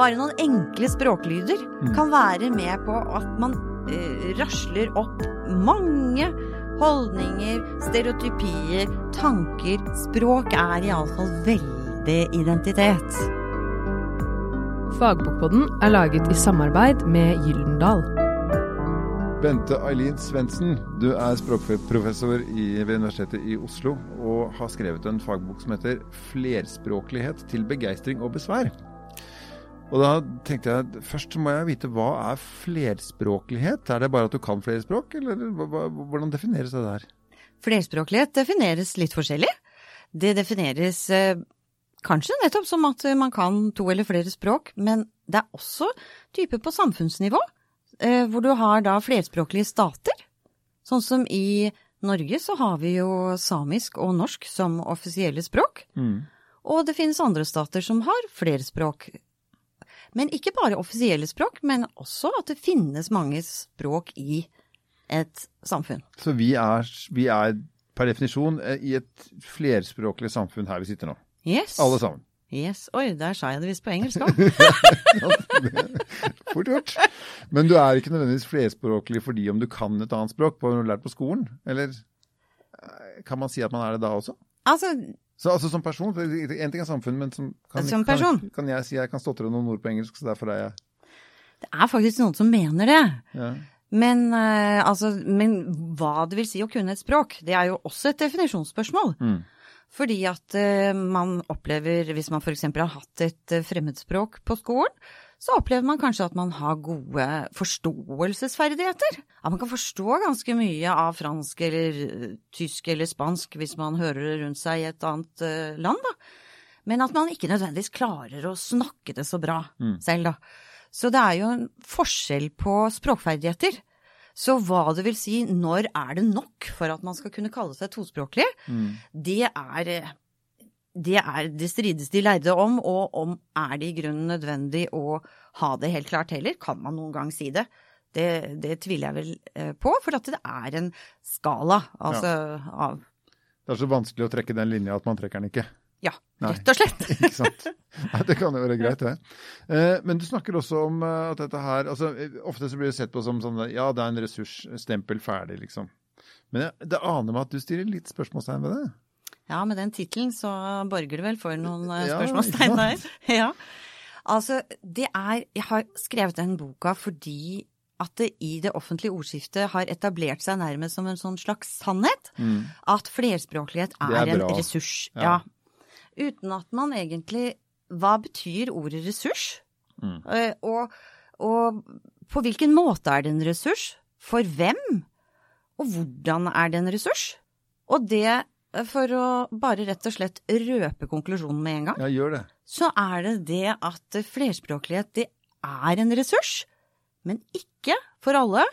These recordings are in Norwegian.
Bare noen enkle språklyder kan være med på at man eh, rasler opp mange holdninger, stereotypier, tanker. Språk er iallfall veldig identitet. Fagbokpodden er laget i samarbeid med Gyldendal. Bente Eileen Svendsen, du er språkprofessor ved Universitetet i Oslo og har skrevet en fagbok som heter 'Flerspråklighet til begeistring og besvær'. Og da tenkte jeg først må jeg vite hva er flerspråklighet? Er det bare at du kan flere språk, eller hvordan defineres det der? Flerspråklighet defineres litt forskjellig. Det defineres eh, kanskje nettopp som at man kan to eller flere språk, men det er også type på samfunnsnivå, eh, hvor du har da flerspråklige stater. Sånn som i Norge så har vi jo samisk og norsk som offisielle språk. Og det finnes andre stater som har flere språk. Men ikke bare offisielle språk, men også at det finnes mange språk i et samfunn. Så vi er, vi er per definisjon eh, i et flerspråklig samfunn her vi sitter nå. Yes. Alle sammen. Yes. Oi, der sa jeg det visst på engelsk òg. Fort gjort. Men du er ikke nødvendigvis flerspråklig fordi om du kan et annet språk på du har lært på skolen? Eller eh, kan man si at man er det da også? altså, Så altså som person, En ting er samfunn, men som, kan, Som? Kan, kan jeg si jeg kan stotre noen ord på engelsk, så derfor er jeg det er faktisk noen som mener det. ja. Men, uh, altså, men hva det vil si å kunne et språk, det er jo også et definisjonsspørsmål. Mm. Fordi at uh, man opplever, hvis man f.eks. har hatt et eh, fremmedspråk på skolen, så opplever man kanskje at man har gode forståelsesferdigheter. At man kan forstå ganske mye av fransk eller eh, tysk eller spansk hvis man hører det rundt seg i et annet eh, land, da. Men at man ikke nødvendigvis klarer å snakke det så bra selv, da. Så det er jo en forskjell på språkferdigheter. Så hva det vil si, når er det nok for at man skal kunne kalle seg tospråklig, det er eh, det er det strides de lærde om, og om er det i grunnen nødvendig å ha det helt klart heller. Kan man noen gang si det? Det, det tviler jeg vel eh, på, for at det er en skala altså, av Det er så vanskelig å trekke den linja at man trekker den ikke. Ja, rett og slett. Ikke sant? Nei, det kan jo være greit, det. Eh, men du snakker også om eh, at dette her altså, Ofte så blir det sett på som sånn ja, det er en ressursstempel ferdig, liksom. Men det aner meg at du stiller litt spørsmålstegn ved det. Ja, med den tittelen så borger det vel for noen eh, spørsmålstegn der. Ja. Altså, det er Jeg har skrevet den boka fordi at det i det offentlige ordskiftet har etablert seg nærmest som en sånn slags sannhet at flerspråklighet Mm. Er, er en ressurs. Ja. Ja. Uten at man egentlig Hva betyr ordet ressurs? Mm. Eh, og, og på hvilken måte er det en ressurs? For hvem? Og hvordan er det en ressurs? Og det, for å bare rett og slett røpe konklusjonen med en gang, Ja, gjør det. så er det det at flerspråklighet det er en ressurs, men ikke for alle,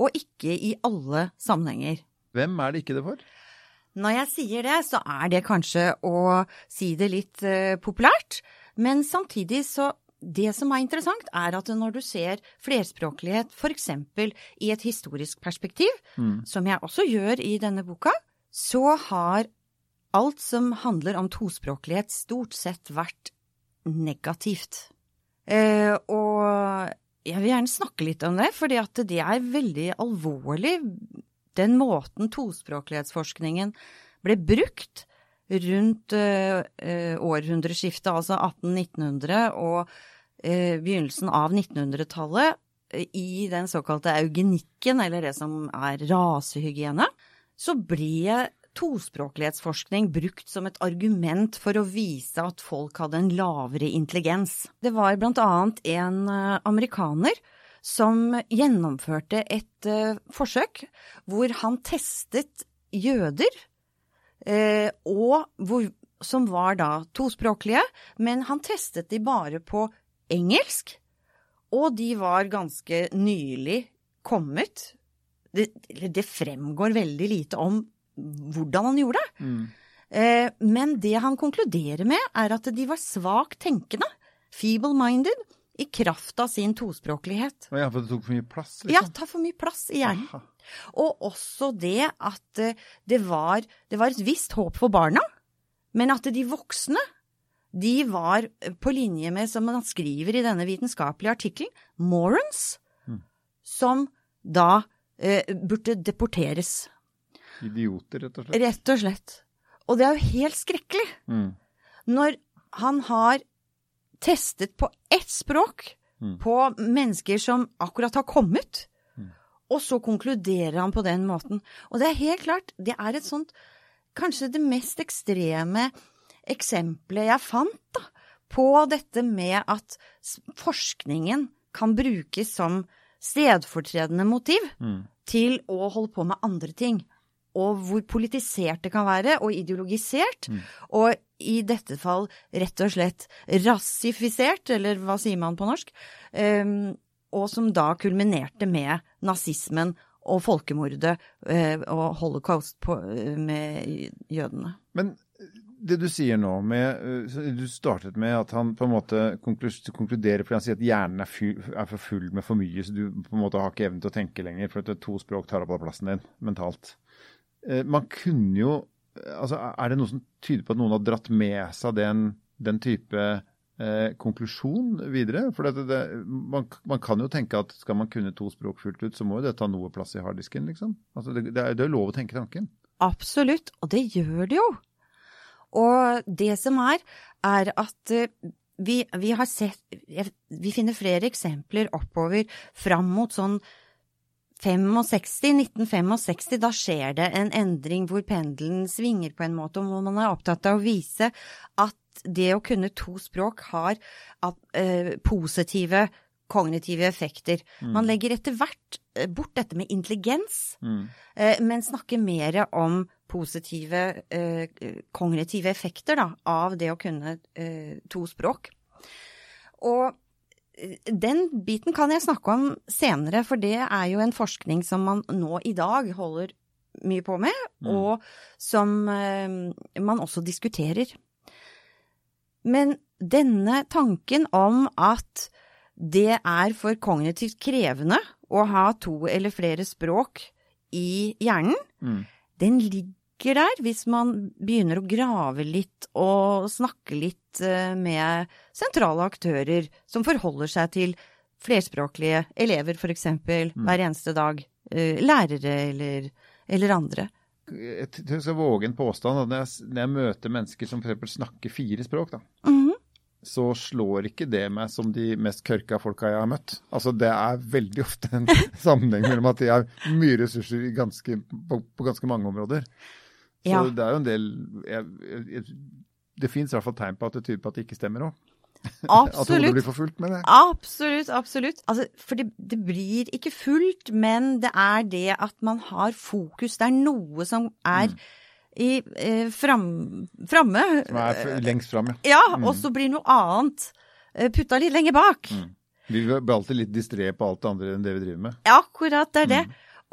og ikke i alle sammenhenger. Hvem er det ikke det for? Når jeg sier det, så er det kanskje å si det litt eh, populært, men samtidig så det som er interessant, er at når du ser flerspråklighet f.eks. i et historisk perspektiv, som jeg også gjør i denne boka, så har alt som handler om tospråklighet stort sett vært negativt. Eh, og jeg vil gjerne snakke litt om det, fordi det er veldig alvorlig den måten tospråklighetsforskningen ble brukt rundt eh, århundreskiftet, altså 1800-1900 og eh, begynnelsen av 1900-tallet, eh, i den såkalte eugenikken, eller det som er rasehygiene, så ble tospråklighetsforskning brukt som et argument for å vise at folk hadde en lavere intelligens. Det var blant annet en eh, amerikaner som gjennomførte et eh, forsøk hvor han testet jøder, eh, hvor, som var da tospråklige, men han testet de bare på engelsk, og de var ganske nylig kommet. Det, det fremgår veldig lite om hvordan han gjorde det. Eh, men det han konkluderer med, er at de var svakt tenkende, feeble-minded, i kraft av sin tospråklighet. Ja, for det tok for mye plass, Ja, liksom? tar for mye plass i hjernen. Aha. Og også det at eh, det var, det var et visst håp for barna, men at de voksne de var på linje med, som han skriver i denne vitenskapelige artikkelen, morons, som da burde deporteres. Idioter, rett og slett. Rett og slett. Og det er jo helt skrekkelig. Mm. Når han har testet på ett språk Mm. på mennesker som akkurat har kommet, Mm. og så konkluderer han på den måten. Og det er helt klart, det er et sånt Kanskje det mest ekstreme eksempelet jeg fant, da, på dette med at forskningen kan brukes som stedfortredende motiv Mm. til å holde på med andre ting. Og hvor politisert det kan være, og ideologisert. Mm. Og i dette fall rett og slett rasifisert, eller hva sier man på norsk? Um, og som da kulminerte med nazismen og folkemordet eh, og holocaust på, eh, med jødene. Men det du sier nå med uh, Du startet med at han på en måte konkluderer fordi han sier at hjernen er, full, er for full med for mye, så du på en måte har ikke evnen til å tenke lenger, for to språk tar opp all plassen din mentalt. Eh, Man kunne jo altså Er det noe som tyder på at noen har dratt med seg den, den type eh, konklusjon videre? For det, det, man, man kan jo tenke at skal man kunne to språk fullt ut, så må jo det ta noe plass i harddisken, liksom. Altså det, det, er, det er lov å tenke tanken. Absolutt, og det gjør det jo. Og det som er, er at eh, vi, vi har sett Vi finner flere eksempler oppover fram mot sånn 65, 1965, da skjer det en endring hvor pendelen svinger på en måte, og hvor man er opptatt av å vise at det å kunne to språk har eh, positive kognitive effekter. Man legger etter hvert eh, bort dette med intelligens, Mm. eh, men snakker mer om positive eh, kognitive effekter da, av det å kunne to språk. Og den biten kan jeg snakke om senere, for det er jo en forskning som man nå i dag holder mye på med, og som man også diskuterer. Men denne tanken om at det er for kognitivt krevende å ha to eller flere språk i hjernen, Mm. den ligger der hvis man begynner å grave litt og snakke litt eh, med sentrale aktører som forholder seg til flerspråklige elever, for eksempel, hver eneste dag. eh, Lærere eller, eller andre. Jeg tror jeg skal våge en påstand at når jeg, møter mennesker som f.eks. snakker fire språk, da, Mhm. Så slår ikke det meg som de mest kørka folka jeg har møtt. Altså Det er veldig ofte en sammenheng mellom at de har mye ressurser i ganske, på, på ganske mange områder. Så Ja. det er jo en del jeg, jeg, jeg, Det fins i hvert fall tegn på at det tyder på at det ikke stemmer òg. At hodet Absolutt. blir for fullt med det. Absolutt, absolutt. Altså, for det, det blir ikke fullt, men det er det at man har fokus. Det er noe som er i, eh, fram, framme. Som er lengst fram, ja. Ja, og så blir noe annet eh, putta litt lenger bak. Vi blir alltid litt distré på alt det andre enn det vi driver med. Ja, akkurat, det er det.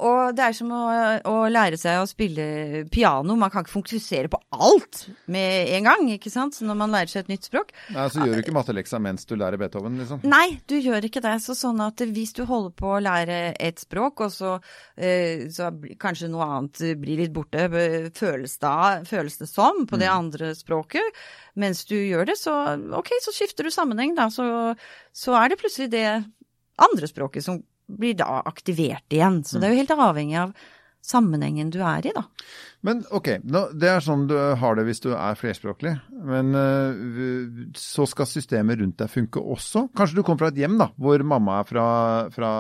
Og det er som å, å lære seg å spille piano. Man kan ikke fokusere på alt med en gang, ikke sant, når man lærer seg et nytt språk. Nei, Så gjør du ikke matteleksa mens du lærer Beethoven, liksom. Nei, du gjør ikke det. Så sånn at hvis du holder på å lære et språk, og så, eh, så kanskje noe annet blir litt borte, føles, det, føles det som på det andre språket, mens du gjør det, så ok, så skifter du sammenheng, da. Så, så er det plutselig det andre språket som blir da aktivert igjen. Så det er jo helt avhengig av sammenhengen du er i, da. Men ok, det er sånn du har det hvis du er flerspråklig. Men øh, så skal systemet rundt deg funke også. Kanskje du kommer fra et hjem da, hvor mamma er fra, fra,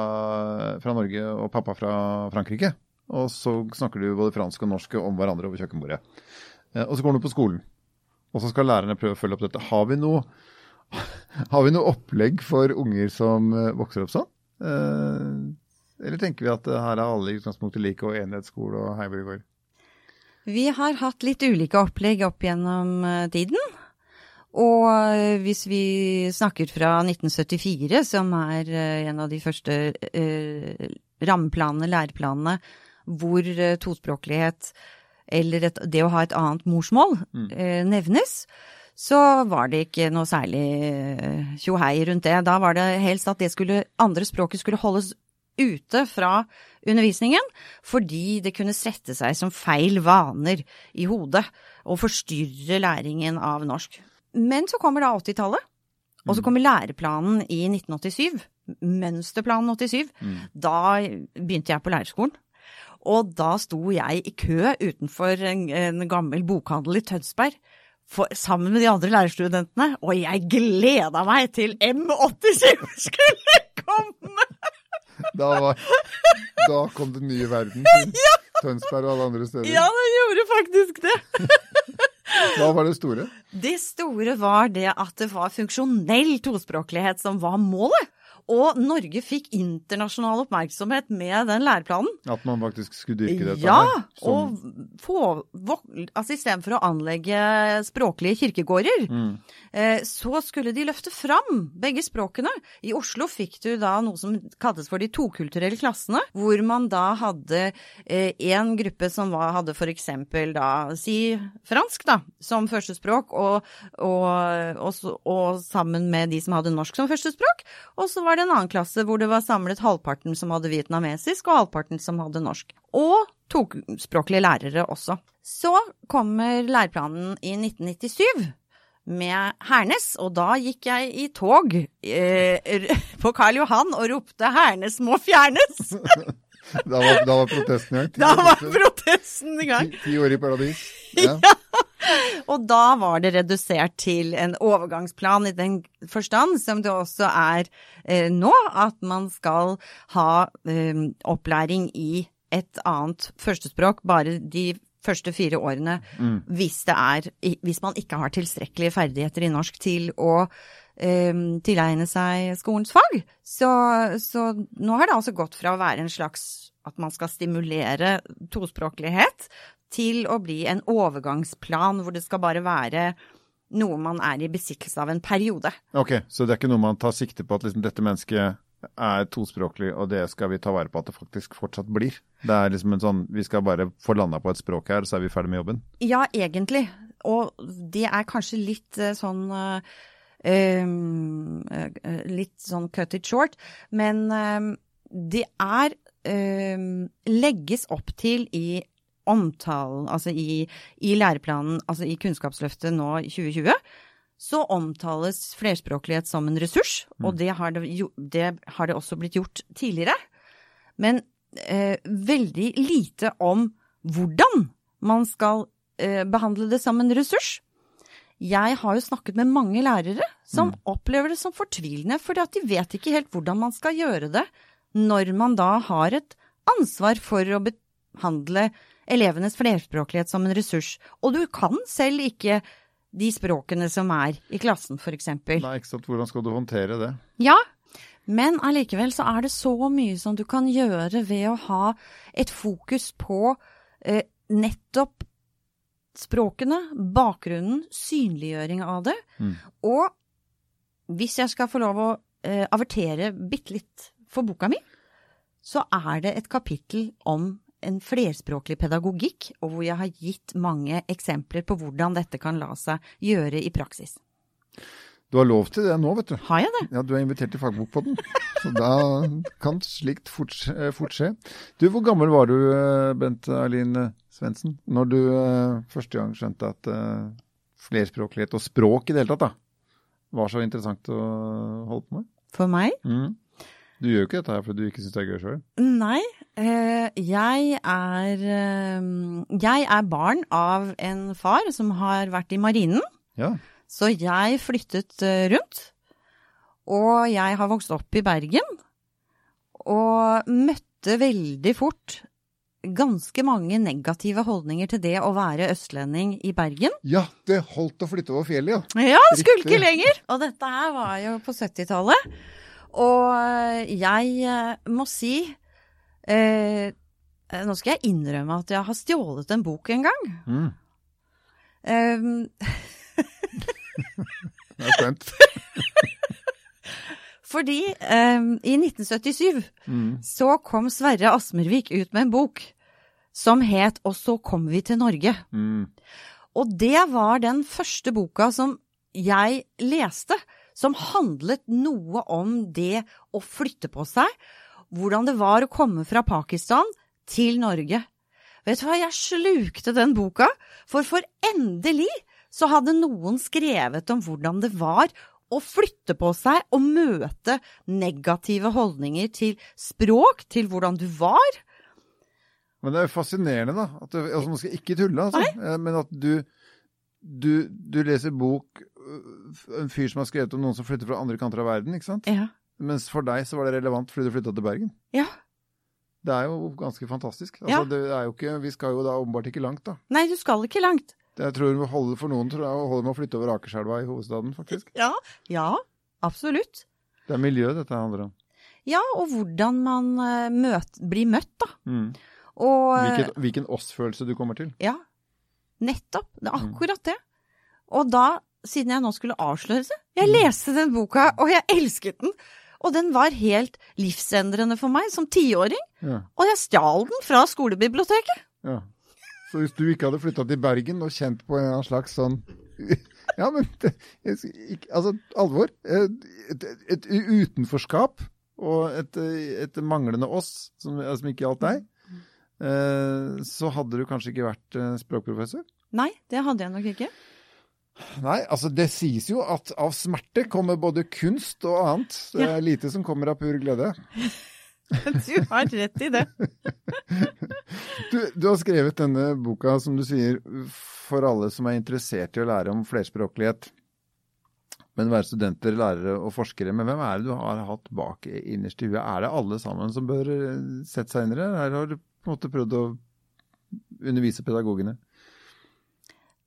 fra Norge og pappa fra Frankrike. Og så snakker du både fransk og norsk om hverandre over kjøkkenbordet. Eh, Og så går du på skolen. Og så skal lærerne prøve å følge opp dette. Har vi noe, har vi noe opplegg for unger som øh, vokser opp sånn? Eh, Eller tenker vi at her er alle i utgangspunktet like og enhetsskole og hei hvor det går? Vi har hatt litt ulike opplegg opp gjennom eh, tiden. Og eh, hvis vi snakker fra 1974, som er en av de første eh, rammeplanene, læreplanene, hvor tospråklighet eller et, det å ha et annet morsmål eh, nevnes, så var det ikke noe særlig eh, tjohei rundt det. Da var det helst at det skulle, andre språket skulle holdes ute fra undervisningen, fordi det kunne sette seg som feil vaner i hodet og forstyrre læringen av norsk. men så kommer da 80-tallet, og så kommer læreplanen i 1987. Mønsterplanen 87. Da begynte jeg på lærerskolen. Og da sto jeg i kø utenfor en, en gammel bokhandel i Tønsberg for, sammen med de andre lærerstudentene, og jeg gleda meg til M87 skulle komme! Da, var, da kom den nye verden til Tønsberg og alle andre steder. Ja, det gjorde faktisk det. Hva var det store? Det store var det at det var funksjonell tospråklighet som var målet. Og Norge fikk internasjonal oppmerksomhet med den læreplanen. At man faktisk skulle dyrke dette? Ja, her, som- og få, altså istedenfor å anlegge språklige kirkegårder, Mm. eh, så skulle de løfte fram begge språkene. I Oslo fikk du da noe som kaltes for de tokulturelle klassene, hvor man da hadde én gruppe som var, hadde eksempel da si fransk da, som førstespråk, og, og, og, og sammen med de som hadde norsk som førstespråk. Og så var det en annen klasse hvor det var samlet halvparten som hadde vietnamesisk, og halvparten som hadde norsk. Og tospråklige lærere også. Så kommer læreplanen i 1997 med Hernes, og da gikk jeg i tog eh, på Karl Johan og ropte 'Hernes må fjernes'! Da var, da var protesten i gang. Da var protesten i gang. Ti, ti år i paradis. Ja. Og da var det redusert til en overgangsplan i den forstand, som det også er eh, nå, at man skal ha eh, opplæring i et annet førstespråk bare de første fire årene hvis, det er, hvis man ikke har tilstrekkelige ferdigheter i norsk til å tilegne seg skolens fag. Så, så nå har det altså gått fra å være en slags at man skal stimulere tospråklighet, til å bli en overgangsplan hvor det skal bare være noe man er i besittelse av en periode. Ok, så det er ikke noe man tar sikte på at liksom, dette mennesket er tospråklig, og det skal vi ta vare på at det faktisk fortsatt blir? Det er liksom en sånn, vi skal bare få landa på et språk her, så er vi ferdig med jobben? Ja, egentlig. Og det er kanskje litt eh, sånn eh, eh, Litt sånn cut it short, men em, det er em, legges opp til i omtalen, altså i, i læreplanen, altså i Kunnskapsløftet nå i 2020, så omtales flerspråklighet som en ressurs, og det har det, det har det også blitt gjort tidligere. Men eh, veldig lite om hvordan man skal eh, behandle det som en ressurs. Jeg har jo snakket med mange lærere som opplever det som fortvilende, fordi at de vet ikke helt hvordan man skal gjøre det når man da har et ansvar for å behandle elevenes flerspråklighet som en ressurs. Og du kan selv ikke de språkene som er i klassen, eksempel. Nei, ikke sant. Hvordan skal du håndtere det? Ja, men allikevel så er det så mye som du kan gjøre ved å ha et fokus på eh, nettopp språkene, bakgrunnen, synliggjøring av det. Mm. Og hvis jeg skal få lov å eh, avertere bitte litt for boka mi, så er det et kapittel om en flerspråklig pedagogikk, og hvor jeg har gitt mange eksempler på hvordan dette kan la seg gjøre i praksis. Du har lov til det nå, vet du. Har jeg det? Ja, du er invitert til fagbok på den. så da kan slikt fort, eh, fort skje. Du, hvor gammel var du, eh, Bent Eileen Svendsen, når du eh, første gang skjønte at flerspråklighet og språk i det hele tatt da, var så interessant å holde på med? For meg? Mm. Du gjør jo ikke dette her fordi du ikke syns det er gøy sjøl? Nei, jeg er Jeg er barn av en far som har vært i marinen, Ja. Så jeg flyttet eh, rundt. Og jeg har vokst opp i Bergen, og møtte veldig fort ganske mange negative holdninger til det å være østlending i Bergen. ja, det holdt å flytte over fjellet, ja. Ja, skulle ikke lenger! Og dette her var jo på 70-tallet. Og jeg eh, må si eh, eh, Nå skal jeg innrømme at jeg har stjålet en bok en gang. Mm. Um, Jeg er spent. fordi um, i 1977 Mm. så kom Sverre Asmervik ut med en bok som het Og så kom vi til Norge. Mm. Og det var den første boka som jeg leste, som handlet noe om det å flytte på seg. Hvordan det var å komme fra Pakistan til Norge. Vet du hva, jeg slukte den boka, for for endelig så hadde noen skrevet om hvordan det var å flytte på seg og møte negative holdninger til språk, til hvordan du var. Men det er jo fascinerende, da. At du, altså, man skal ikke tulle, altså. Nei? Men at du, du, du leser bok øh, En fyr som har skrevet om noen som flytter fra andre kanter av verden, ikke sant? Ja. Mens for deg så var det relevant fordi du flytta til Bergen. ja. Det er jo ganske fantastisk. Ja. Altså, det er jo ikke, vi skal jo da åpenbart ikke langt, da. Nei, du skal ikke langt. Jeg tror holder for noen tror jeg holder med å flytte over Akerselva i hovedstaden, faktisk. Ja. Ja, absolutt. Det er miljø dette handler om. Ja, og hvordan man eh, møt, blir møtt, da. Mm. Og Hvilket, hvilken oss-følelse du kommer til. Ja, nettopp. Det er Mm. akkurat det. Og da, siden jeg nå skulle avsløre det, jeg Mm. leste den boka, og jeg elsket den. Og den var helt livsendrende for meg som tiåring. Ja, Og jeg stjal den fra skolebiblioteket. ja. Så hvis du ikke hadde flytta til Bergen og kjent på en slags sånn Ja, men det, Altså, alvor. Et, et, et utenforskap og et, et manglende oss, som, som ikke gjaldt deg, eh, så hadde du kanskje ikke vært eh, språkprofessor. Nei, det hadde jeg nok ikke. Nei, altså det sies jo at av smerte kommer både kunst og annet. Det er lite som kommer av pur glede. Du har rett i det. Du, du har skrevet denne boka, som du sier, for alle som er interessert i å lære om flerspråklighet. Men være studenter, lærere og forskere. Men hvem er det du har hatt bak innerst i huet? Er det alle sammen som bør eh, sette seg inn i det? Eller har du på en måte prøvd å undervise pedagogene?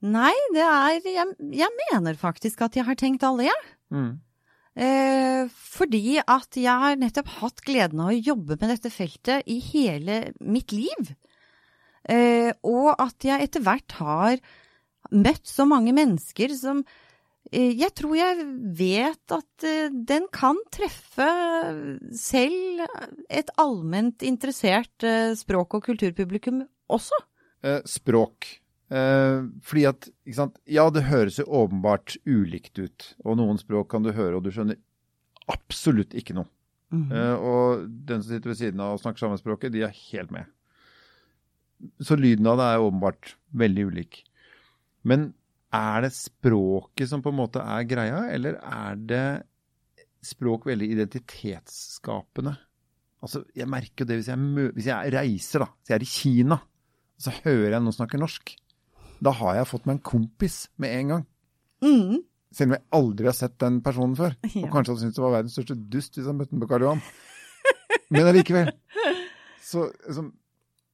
Nei, det er Jeg, jeg mener faktisk at jeg har tenkt alle, jeg. Mm. Eh, fordi at jeg har nettopp hatt gleden av å jobbe med dette feltet i hele mitt liv. Eh, og at jeg etter hvert har møtt så mange mennesker som eh, Jeg tror jeg vet at eh, den kan treffe selv et allment interessert eh, språk- og kulturpublikum også. Språk. Eh, fordi at, ikke sant, ja det høres jo åpenbart ulikt ut. Og noen språk kan du høre og du skjønner absolutt ikke noe. Eh, og den som sitter ved siden av og snakker samme språket, de er helt med. Så lyden av det er åpenbart veldig ulik. Men er det språket som på en måte er greia, eller er det språk veldig identitetsskapende? Altså, jeg merker jo det hvis jeg, hvis jeg reiser, da. Hvis jeg er i Kina, så hører jeg noen snakker norsk. Da har jeg fått meg en kompis med en gang. Mm. Selv om jeg aldri har sett den personen før. Ja. Og kanskje hadde syntes det var verdens største dust hvis han møtte den på Karl Johan. Men allikevel. Så liksom,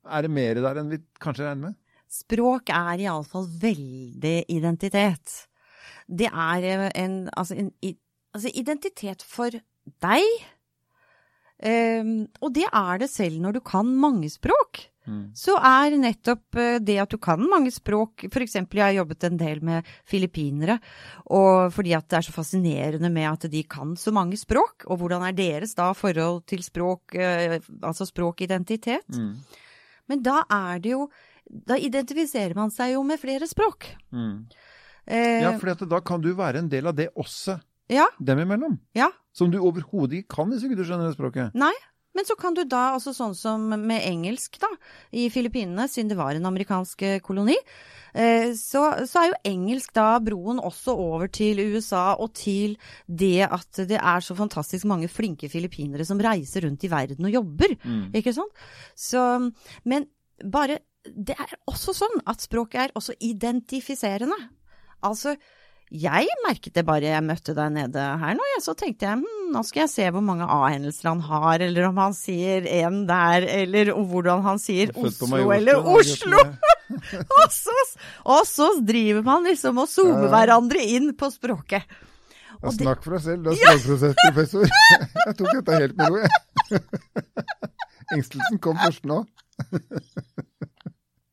er det mer der enn vi kanskje regner med? Språk er iallfall veldig identitet. Det er eh, en, altså en altså identitet for deg. Um, og det er det selv når du kan mange språk. Så er nettopp eh, det at du kan mange språk eksempel, jeg har jobbet en del med filippinere, og fordi at det er så fascinerende med at de kan så mange språk. Og hvordan er deres da forhold til språk, eh, altså språkidentitet? Men da er det jo Da identifiserer man seg jo med flere språk. Eh, Ja, for da kan du være en del av det også ja, dem imellom. ja. Som du overhodet ikke kan hvis ikke du skjønner det språket. Nei. Men så kan du da, altså sånn som med engelsk, da, i Filippinene, siden det var en amerikansk eh, koloni, eh, så, så er jo engelsk da broen også over til USA og til det at det er så fantastisk mange flinke filippinere som reiser rundt i verden og jobber, ikke sant? Så, men bare, det er også sånn at språket er også identifiserende. Altså, jeg merket det bare jeg møtte deg nede her nå, så tenkte jeg hm, nå skal jeg se hvor mange A-hendelser han har, eller om han sier en der, eller hvordan han sier Oslo eller Oslo! og, så, og så driver man liksom og zoomer hverandre inn på språket. Og snakk for deg selv, du er språkprosessprofessor. Jeg tok dette helt med ro, jeg. Engstelsen kom først nå.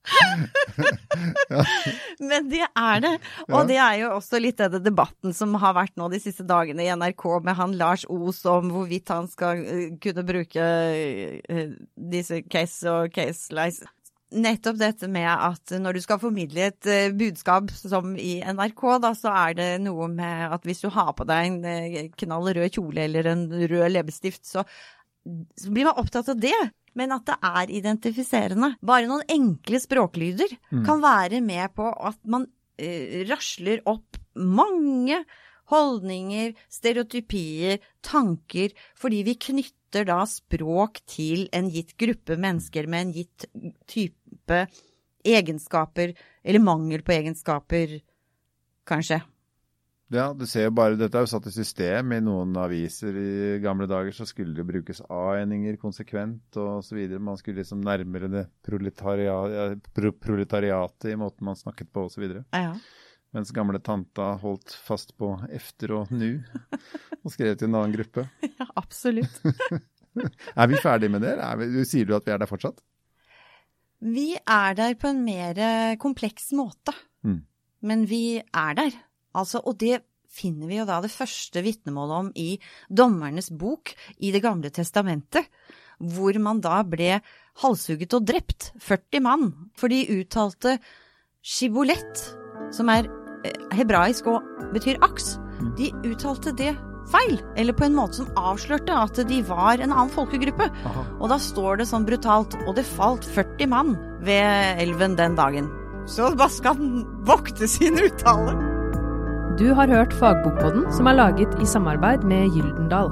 Men det er det. Og det er jo også litt denne debatten som har vært nå de siste dagene i NRK med han Lars Os om hvorvidt han skal eh, kunne bruke eh, disse case og case lies. Nettopp dette med at når du skal formidle et eh, budskap som i NRK, da, så er det noe med at hvis du har på deg en knall rød kjole eller en rød leppestift, så, så blir man opptatt av det. Men at det er identifiserende. Bare noen enkle språklyder kan være med på at man eh, rasler opp mange holdninger, stereotypier, tanker, fordi vi knytter da språk til en gitt gruppe mennesker med en gitt type egenskaper, eller mangel på egenskaper, kanskje. Ja, du ser jo bare, Dette er jo satt i system. I noen aviser i gamle dager så skulle det brukes a-endinger konsekvent og så videre. Man skulle liksom nærmere det proletariat, pro proletariatet i måten man snakket på osv. Ja. Mens gamle tanta holdt fast på efter og nu og skrev til en annen gruppe. ja, absolutt. er vi ferdige med det? Er vi, sier du at vi er der fortsatt? Vi er der på en mer kompleks måte. Mm. Men vi er der. Altså, og det finner vi jo da det første vitnemålet om i Dommernes bok i Det gamle testamentet, hvor man da ble halshugget og drept, 40 mann, for de uttalte shibolett, som er eh, hebraisk og betyr aks. De uttalte det feil, eller på en måte som avslørte at de var en annen folkegruppe. Aha. Og da står det sånn brutalt, og det falt 40 mann ved elven den dagen. Så bare skal den vokte sin uttale. Du har hørt Fagbokpodden, som er laget i samarbeid med Gyldendal.